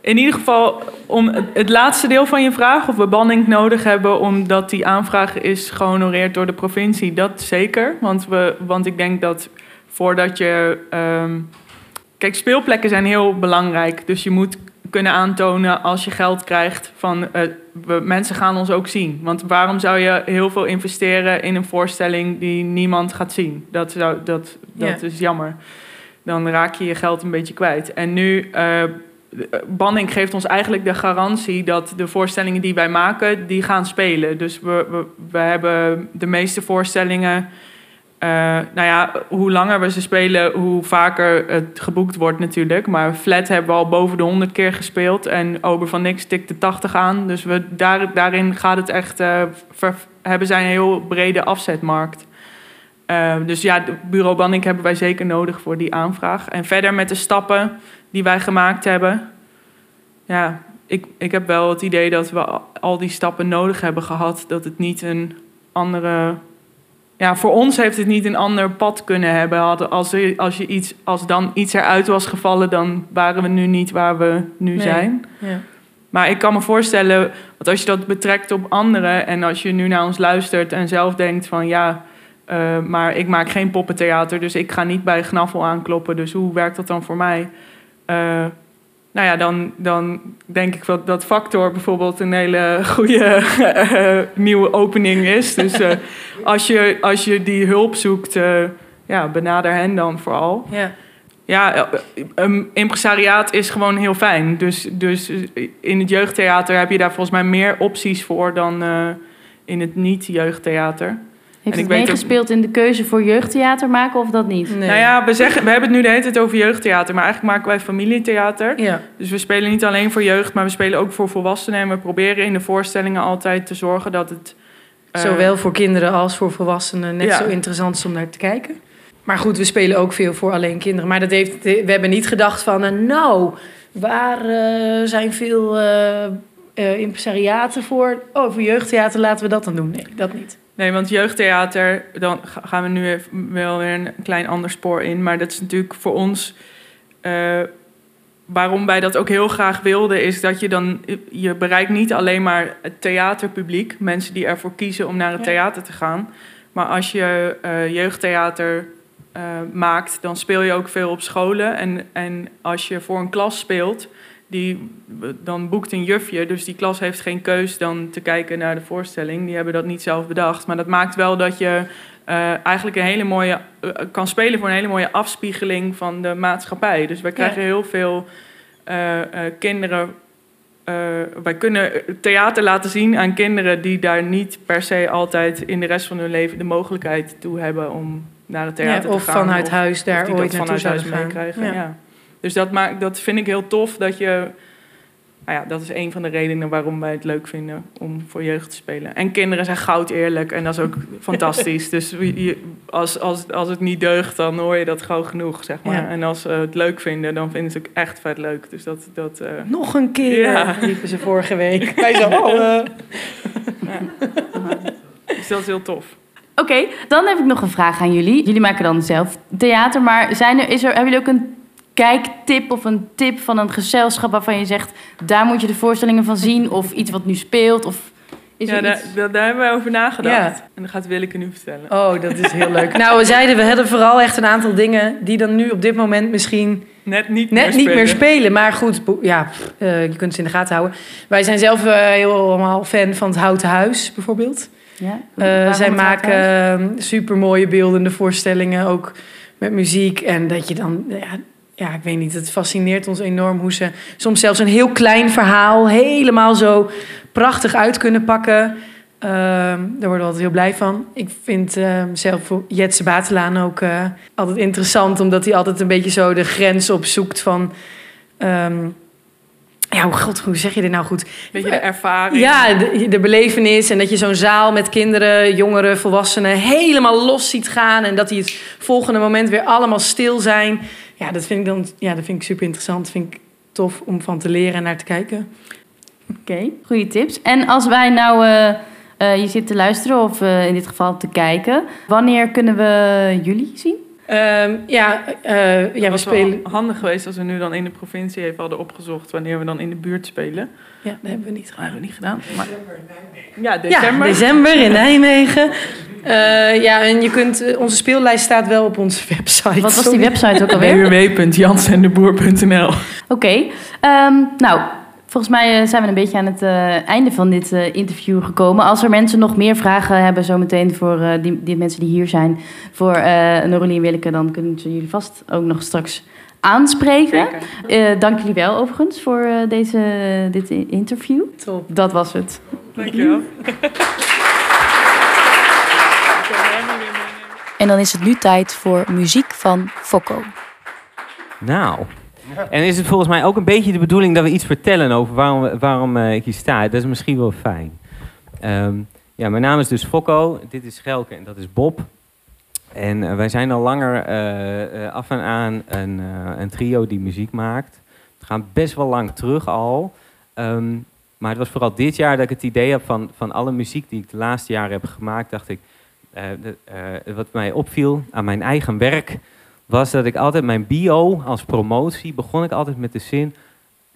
In ieder geval, om het laatste deel van je vraag, of we banning nodig hebben omdat die aanvraag is gehonoreerd door de provincie, dat zeker. Want, we, want ik denk dat voordat je. Um, kijk, speelplekken zijn heel belangrijk. Dus je moet kunnen aantonen als je geld krijgt van uh, we, mensen gaan ons ook zien. Want waarom zou je heel veel investeren in een voorstelling die niemand gaat zien? Dat, zou, dat, dat is jammer. Dan raak je je geld een beetje kwijt. En nu. Uh, Banning geeft ons eigenlijk de garantie dat de voorstellingen die wij maken, die gaan spelen. Dus we, we, we hebben de meeste voorstellingen. Uh, nou ja, hoe langer we ze spelen, hoe vaker het geboekt wordt natuurlijk. Maar Flat hebben we al boven de 100 keer gespeeld. En Ober van Niks tikt de 80 aan. Dus we, daar, daarin gaat het echt... Uh, hebben zij een heel brede afzetmarkt. Uh, dus ja, bureau Banning hebben wij zeker nodig voor die aanvraag. En verder met de stappen die wij gemaakt hebben. Ja, ik, ik heb wel het idee dat we al die stappen nodig hebben gehad. Dat het niet een andere ja, voor ons heeft het niet een ander pad kunnen hebben. Hadden- Als, er, als, je iets, als dan iets eruit was gevallen, dan waren we nu niet waar we nu Nee. zijn. Ja. Maar ik kan me voorstellen, want als je dat betrekt op anderen en als je nu naar ons luistert en zelf denkt van ja, eh, maar ik maak geen poppentheater, dus ik ga niet bij Gnaffel aankloppen, dus hoe werkt dat dan voor mij? Eh, nou ja, dan, dan denk ik dat, dat Factor bijvoorbeeld een hele goede eh, nieuwe opening is. Dus eh, als, je, als je die hulp zoekt, eh, ja, benader hen dan vooral. Ja. Ja, een impresariaat is gewoon heel fijn. Dus, dus in het jeugdtheater heb je daar volgens mij meer opties voor dan in het niet-jeugdtheater. Heeft En het ik weet ook- meegespeeld in de keuze voor jeugdtheater maken of dat niet? Nee. Nou ja, we, zeggen, we hebben het nu de hele tijd over jeugdtheater, maar eigenlijk maken wij familietheater. Ja. Dus we spelen niet alleen voor jeugd, maar we spelen ook voor volwassenen. En we proberen in de voorstellingen altijd te zorgen dat het... eh, Zowel voor kinderen als voor volwassenen net Ja. zo interessant is om naar te kijken. Maar goed, we spelen ook veel voor alleen kinderen. Maar dat heeft, we hebben niet gedacht van, eh, nou, waar eh, zijn veel eh, eh, impresariaten voor? Oh, voor jeugdtheater laten we dat dan doen. Nee, dat niet. Nee, want jeugdtheater, dan ga- gaan we nu even wel weer een klein ander spoor in. Maar dat is natuurlijk voor ons. eh, waarom wij dat ook heel graag wilden, is dat je dan. Je bereikt niet alleen maar het theaterpubliek, mensen die ervoor kiezen om naar het Ja. theater te gaan. Maar als je eh, jeugdtheater eh, maakt, dan speel je ook veel op scholen. En, en als je voor een klas speelt, die, dan boekt een jufje. Dus die klas heeft geen keus dan te kijken naar de voorstelling. Die hebben dat niet zelf bedacht. Maar dat maakt wel dat je eh, eigenlijk een hele mooie, eh, kan spelen voor een hele mooie afspiegeling van de maatschappij. Dus wij krijgen heel veel eh, kinderen. wij kunnen theater laten zien aan kinderen die daar niet per se altijd in de rest van hun leven de mogelijkheid toe hebben om naar het theater Ja, te gaan. vanuit of- huis daar of ooit naartoe vanuit zouden gaan. meekrijgen. Ja. Dus dat, maakt, dat vind ik heel tof dat je. Nou ja, dat is een van de redenen waarom wij het leuk vinden om voor jeugd te spelen. En kinderen zijn goud eerlijk en dat is ook fantastisch. Dus je- als, als, als het niet deugt, dan hoor je dat gewoon genoeg, zeg maar. Ja. En als ze het leuk vinden, dan vinden ze het ook echt vet leuk. Dus dat. dat eh, Nog een keer, Ja. riepen ze vorige week. Wij zo, oh, eh. dus dat is heel tof. Oké, dan heb ik nog een vraag aan jullie. Jullie maken dan zelf theater, maar zijn er, is er, hebben jullie ook een kijktip of een tip van een gezelschap waarvan je zegt, daar moet je de voorstellingen van zien of iets wat nu speelt? Of is Ja, er daar, iets? daar, daar hebben wij over nagedacht. Ja. En dan gaat Willeke nu vertellen. Oh, dat is heel leuk. Nou, we zeiden, we hadden vooral echt een aantal dingen die dan nu op dit moment misschien Net niet net meer niet meer spelen. spelen. Maar goed, ja, eh, je kunt ze in de gaten houden. Wij zijn zelf eh, helemaal fan van het Houten Huis, bijvoorbeeld. Ja? Eh, Waarom zij maken uh, super mooie beeldende voorstellingen, ook met muziek. En dat je dan, ja, ja, ik weet niet, het fascineert ons enorm hoe ze soms zelfs een heel klein verhaal helemaal zo prachtig uit kunnen pakken. Ehm, daar worden we altijd heel blij van. Ik vind ehm, zelf Jetse Batelaan ook eh, altijd interessant, omdat hij altijd een beetje zo de grens opzoekt van. ehm, ja, hoe, god, hoe zeg je dit nou goed? Beetje de ervaring. Ja, de, de belevenis en dat je zo'n zaal met kinderen, jongeren, volwassenen helemaal los ziet gaan en dat die het volgende moment weer allemaal stil zijn. Ja, dat vind ik dan ja, dat vind ik super interessant. Dat vind ik tof om van te leren en naar te kijken. Oké, goede tips. En als wij nou, eh, eh, je zit te luisteren of eh, in dit geval te kijken, wanneer kunnen we jullie zien? Ehm, ja, eh, ja, we was spelen. handig geweest als we nu dan in de provincie even hadden opgezocht wanneer we dan in de buurt spelen. Ja, dat hebben we niet Dat gedaan. hebben we niet gedaan. Maar... Ja, Ja, december. december in Nijmegen. Eh, ja, en je kunt, eh, onze speellijst staat wel op onze website. Wat was die website ook alweer? www.jansendeboer.nl Oké, ehm, nou, volgens mij eh, zijn we een beetje aan het einde van dit interview gekomen. Als er mensen nog meer vragen hebben zometeen voor die, die mensen die hier zijn, voor eh Noralie en Willeke, dan kunnen ze jullie vast ook nog straks aanspreken. Eh, dank jullie wel overigens voor deze, dit interview. Top. Dat was het. Dankjewel. En dan is het nu tijd voor muziek van Fokko. Nou. En is het volgens mij ook een beetje de bedoeling dat we iets vertellen over waarom, we- waarom eh, ik hier sta? Dat is misschien wel fijn. Ehm, ja, mijn naam is dus Fokko, dit is Schelke en dat is Bob. En eh, wij zijn al langer eh, af en aan een, een trio die muziek maakt. Het gaat best wel lang terug al. Ehm, maar het was vooral dit jaar dat ik het idee heb van, van alle muziek die ik de laatste jaren heb gemaakt, dacht ik, wat mij opviel aan mijn eigen werk was dat ik altijd mijn bio als promotie begon ik altijd met de zin,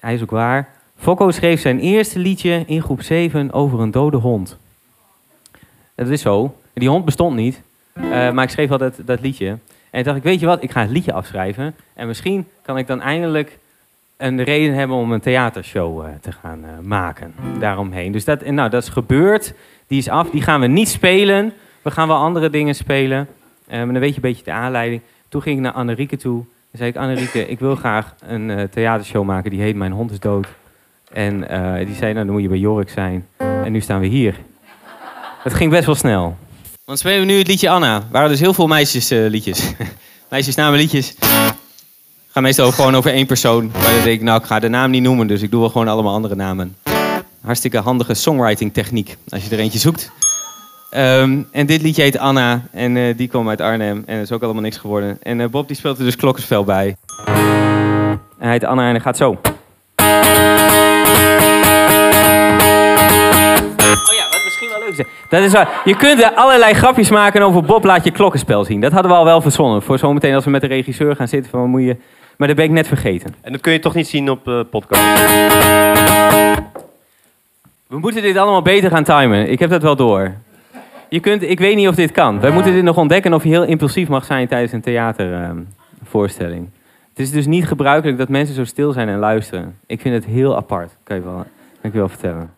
hij is ook waar. Fokko schreef zijn eerste liedje in groep 7 over een dode hond. Dat is zo. Die hond bestond niet, eh, maar ik schreef altijd dat liedje. En toen dacht ik, weet je wat, ik ga het liedje afschrijven. En misschien kan ik dan eindelijk een reden hebben om een theatershow eh, te gaan eh, maken daaromheen. Dus dat, en nou, dat is gebeurd. Die is af. Die gaan we niet spelen. We gaan wel andere dingen spelen. Eh, maar dan weet je een beetje de aanleiding. Toen ging ik naar Annerieke toe. En zei ik, Annerieke, ik wil graag een eh, theatershow maken. Die heet Mijn hond is dood. En eh, die zei, nou, dan moet je bij Jorik zijn. En nu staan we hier. Het ging best wel snel. Want spelen we nu het liedje Anna. Waren dus heel veel meisjesliedjes. Meisjesnamen liedjes. Gaan meestal gewoon over één persoon. Maar dan denk ik, nou, ik ga de naam niet noemen. Dus ik doe wel gewoon allemaal andere namen. Hartstikke handige songwriting techniek. Als je er eentje zoekt. Ehm, en dit liedje heet Anna. En eh, die kwam uit Arnhem. En dat is ook allemaal niks geworden. En eh, Bob die speelt er dus klokkenspel bij. En hij heet Anna en hij gaat zo. Oh ja, wat misschien wel leuk is. Dat is waar. Je kunt er allerlei grapjes maken over Bob laat je klokkenspel zien. Dat hadden we al wel verzonnen. Voor zometeen als we met de regisseur gaan zitten. Van, wat moet je... Maar dat ben ik net vergeten. En dat kun je toch niet zien op eh, podcast? We moeten dit allemaal beter gaan timen. Ik heb dat wel door. Je kunt, ik weet niet of dit kan. Wij moeten dit nog ontdekken of je heel impulsief mag zijn tijdens een theatervoorstelling. het is dus niet gebruikelijk dat mensen zo stil zijn en luisteren. Ik vind het heel apart, kan, je wel, kan ik je wel vertellen.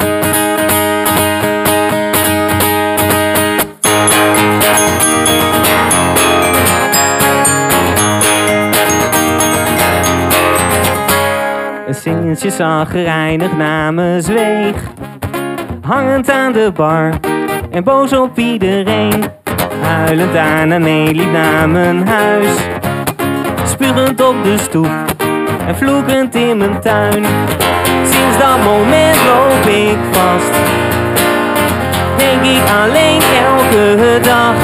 Een singeltje zagrijnig namen zweeg Hangend aan de bar en boos op iedereen Huilend daarna meeliep naar mijn huis Spurend op de stoep en vloekend in mijn tuin Sinds dat moment loop ik vast Denk ik alleen elke dag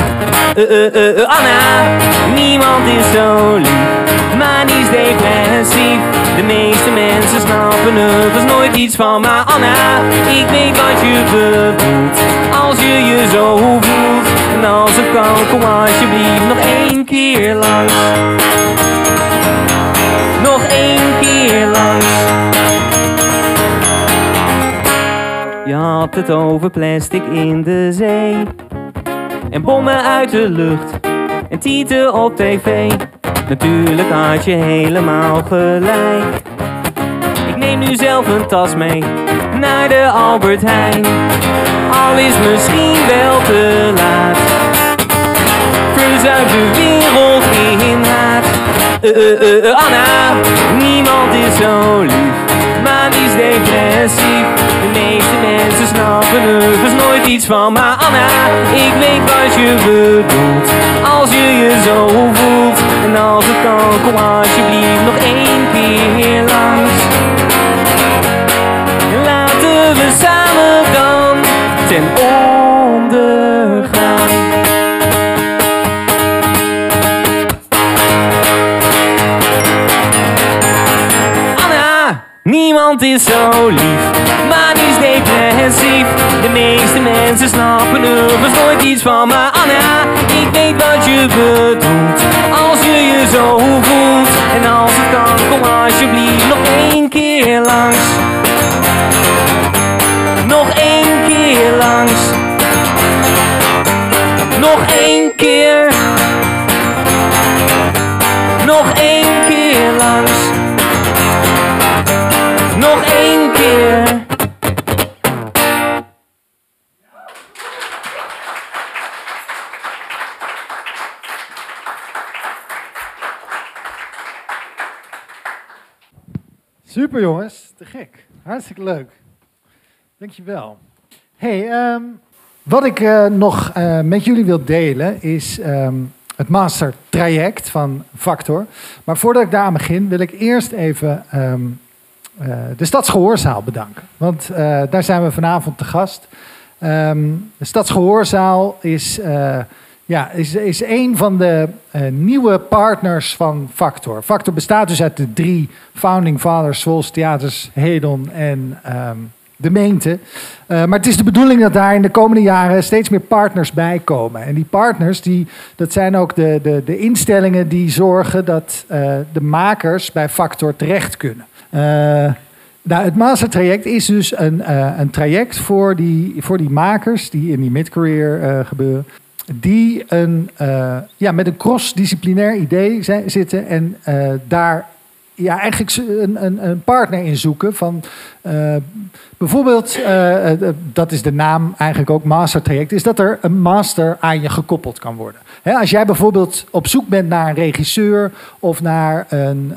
eh, eh, eh, Anna, niemand is zo lief maar die is depressief. De meeste mensen snappen er dus nooit iets van. Maar Anna, ik weet wat je bedoelt. Als je je zo voelt. En als het kan, kom alsjeblieft nog één keer langs. Nog één keer langs. Je had het over plastic in de zee. En bommen uit de lucht. En tieten op tv. Natuurlijk had je helemaal gelijk. Ik neem nu zelf een tas mee naar de Albert Heijn. Al is misschien wel te laat. Verzuip de wereld in haat. Eh, eh, eh, Anna, niemand is zo lief, maar die is depressief. De meeste mensen snappen er nooit iets van. Maar Anna, ik weet wat je bedoelt. Als je je zo voelt. En als het kan, kom alsjeblieft nog één keer langs. Niemand is zo lief, maar die is depressief. De meeste mensen snappen er dus nooit iets van. Maar Anna, ik weet wat je bedoelt. Als je je zo voelt. En als het kan, kom alsjeblieft nog één keer langs. Nog één keer langs. Nog één keer. Nog één keer jongens, te gek. Hartstikke leuk. Dankjewel. Hey, ehm, wat ik eh, nog eh, met jullie wil delen is ehm, het mastertraject van Factor. Maar voordat ik daaraan begin, wil ik eerst even ehm, eh, de Stadsgehoorzaal bedanken. Want daar zijn we vanavond te gast. De Stadsgehoorzaal is, ja, is, is een van de eh, nieuwe partners van Factor. Factor bestaat dus uit de drie founding fathers, Swols Theaters, Hedon en ehm, de meente. Eh, maar het is de bedoeling dat daar in de komende jaren steeds meer partners bij komen. En die partners, die, dat zijn ook de, de, de instellingen die zorgen dat uh, de makers bij Factor terecht kunnen. Nou, het mastertraject is dus een, een traject voor die, voor die makers die in die mid-career gebeuren. Die een, ja, met een cross-disciplinair idee zijn, zitten en daar ja, eigenlijk een, een, een partner in zoeken. Van, uh, bijvoorbeeld, dat is de naam eigenlijk ook mastertraject, is dat er een master aan je gekoppeld kan worden. Als jij bijvoorbeeld op zoek bent naar een regisseur of naar een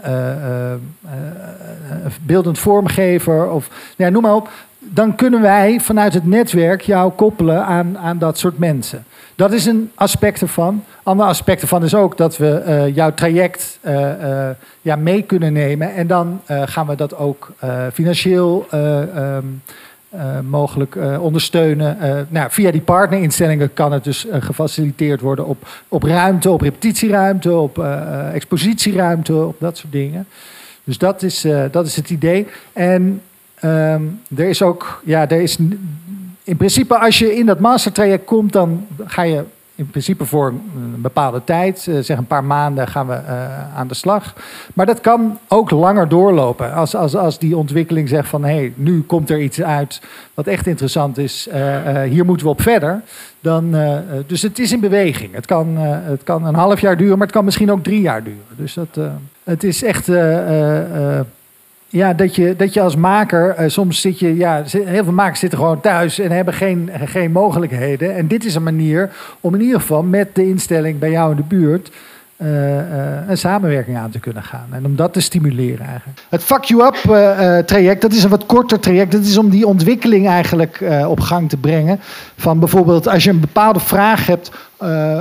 beeldend vormgever of ja, noem maar op, dan kunnen wij vanuit het netwerk jou koppelen aan, aan dat soort mensen. Dat is een aspect ervan. Ander aspect ervan is ook dat we uh, jouw traject uh, uh, ja, mee kunnen nemen. En dan gaan we dat ook financieel um, mogelijk ondersteunen. nou, via die partnerinstellingen kan het dus gefaciliteerd worden op, op ruimte, op repetitieruimte, op expositieruimte, op dat soort dingen. Dus dat is, dat is het idee. En um, er is ook, ja, er is in principe, als je in dat mastertraject komt, dan ga je in principe voor een bepaalde tijd, eh, zeg een paar maanden, gaan we uh, aan de slag. Maar dat kan ook langer doorlopen. Als, als, als die ontwikkeling zegt van hé, hey, nu komt er iets uit wat echt interessant is, hier moeten we op verder. Dan, dus het is in beweging. Het kan, het kan een half jaar duren, maar het kan misschien ook drie jaar duren. Dus dat, het is echt ja, dat je, dat je als maker, uh, soms zit je, ja, heel veel makers zitten gewoon thuis en hebben geen, geen mogelijkheden. En dit is een manier om in ieder geval met de instelling bij jou in de buurt uh, uh, een samenwerking aan te kunnen gaan. En om dat te stimuleren eigenlijk. Het Fuck You Up traject, dat is een wat korter traject. Dat is om die ontwikkeling eigenlijk op gang te brengen. Van bijvoorbeeld als je een bepaalde vraag hebt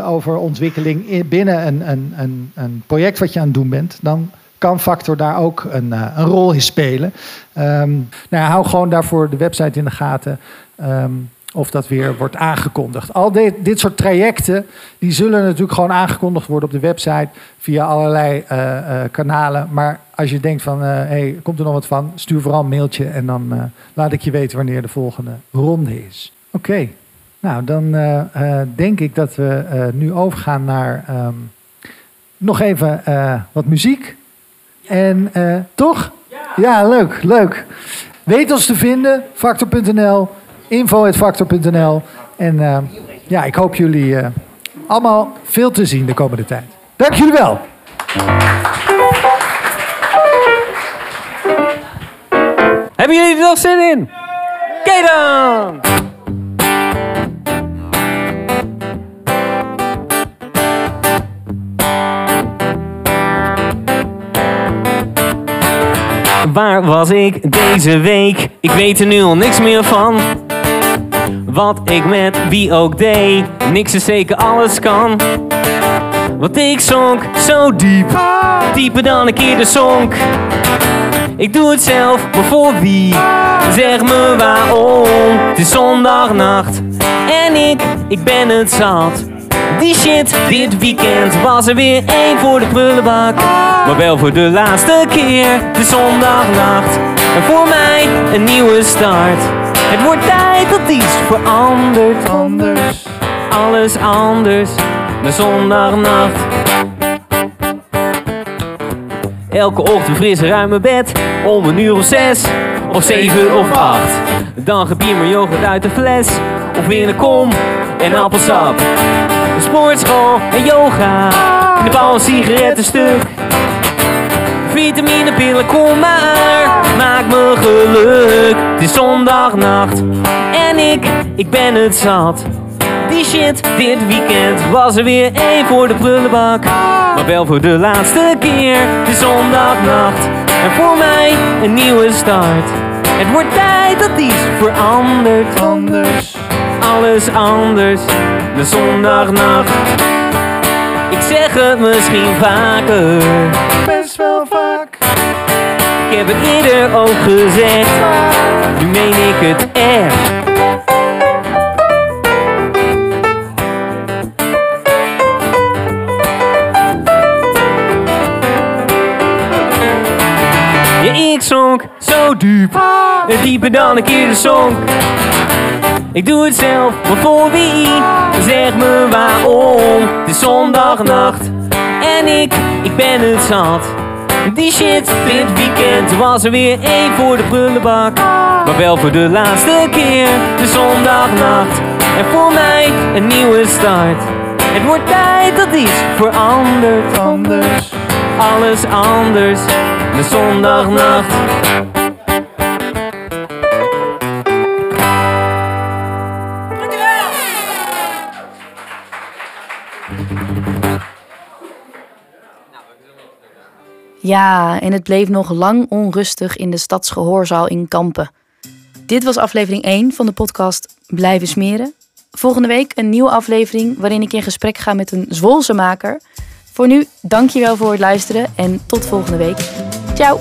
over ontwikkeling binnen een, een, een, een project wat je aan het doen bent, dan kan Factor daar ook een, uh, een rol in spelen. Um, nou, hou gewoon daarvoor de website in de gaten. Um, of dat weer wordt aangekondigd. Al dit, dit soort trajecten, die zullen natuurlijk gewoon aangekondigd worden op de website via allerlei uh, uh, kanalen. Maar als je denkt van, hey, komt er nog wat van, stuur vooral een mailtje en dan laat ik je weten wanneer de volgende ronde is. Oké, nou dan denk ik dat we nu overgaan naar um, nog even wat muziek. En uh, toch? Ja. leuk, leuk. Weet ons te vinden, factor.nl, info.factor.nl. En uh, ja, ik hoop jullie uh, allemaal veel te zien de komende tijd. Dank jullie wel. Hebben jullie er nog zin in? Kijk dan! Waar was ik deze week? Ik weet er nu al niks meer van. Wat ik met wie ook deed, niks is zeker, alles kan. Want ik zonk zo diep, dieper dan ik eerder zonk. Ik doe het zelf, maar voor wie? Zeg me waarom. Het is zondagnacht en ik, ik ben het zat. Die shit, dit weekend was er weer één voor de prullenbak. Maar wel voor de laatste keer, de zondagnacht. En voor mij een nieuwe start. Het wordt tijd dat iets verandert. Anders, alles anders. De zondagnacht. Elke ochtend fris ruim mijn bed. Om een uur of zes, of zeven of acht. Dan gebier mijn yoghurt uit de fles. Of weer een kom en appelsap sportschool en yoga. Knip al een sigarettenstuk. Vitaminepillen, kom maar, maak me geluk. Het is zondagnacht en ik, ik ben het zat. Die shit, dit weekend was er weer één voor de prullenbak. Maar wel voor de laatste keer, het is zondagnacht. En voor mij een nieuwe start. Het wordt tijd dat iets verandert. Anders, alles anders de zondagnacht. Ik zeg het misschien vaker, best wel vaak. Ik heb het eerder ook gezegd, nu meen ik het echt. Ja, ik zonk, zo diep. Dieper dan een keer de zonk. Ik doe het zelf, maar voor wie? Zeg me waarom. Het is zondagnacht en ik, ik ben het zat. Die shit, dit weekend was er weer één voor de prullenbak. Maar wel voor de laatste keer, de zondagnacht. En voor mij een nieuwe start. Het wordt tijd dat iets verandert. Anders, alles anders. De zondagnacht. Ja, en het bleef nog lang onrustig in de stadsgehoorzaal in Kampen. Dit was aflevering 1 van de podcast Blijven Smeren. Volgende week een nieuwe aflevering waarin ik in gesprek ga met een Zwolse maker. Voor nu, dankjewel voor het luisteren en tot volgende week. Ciao!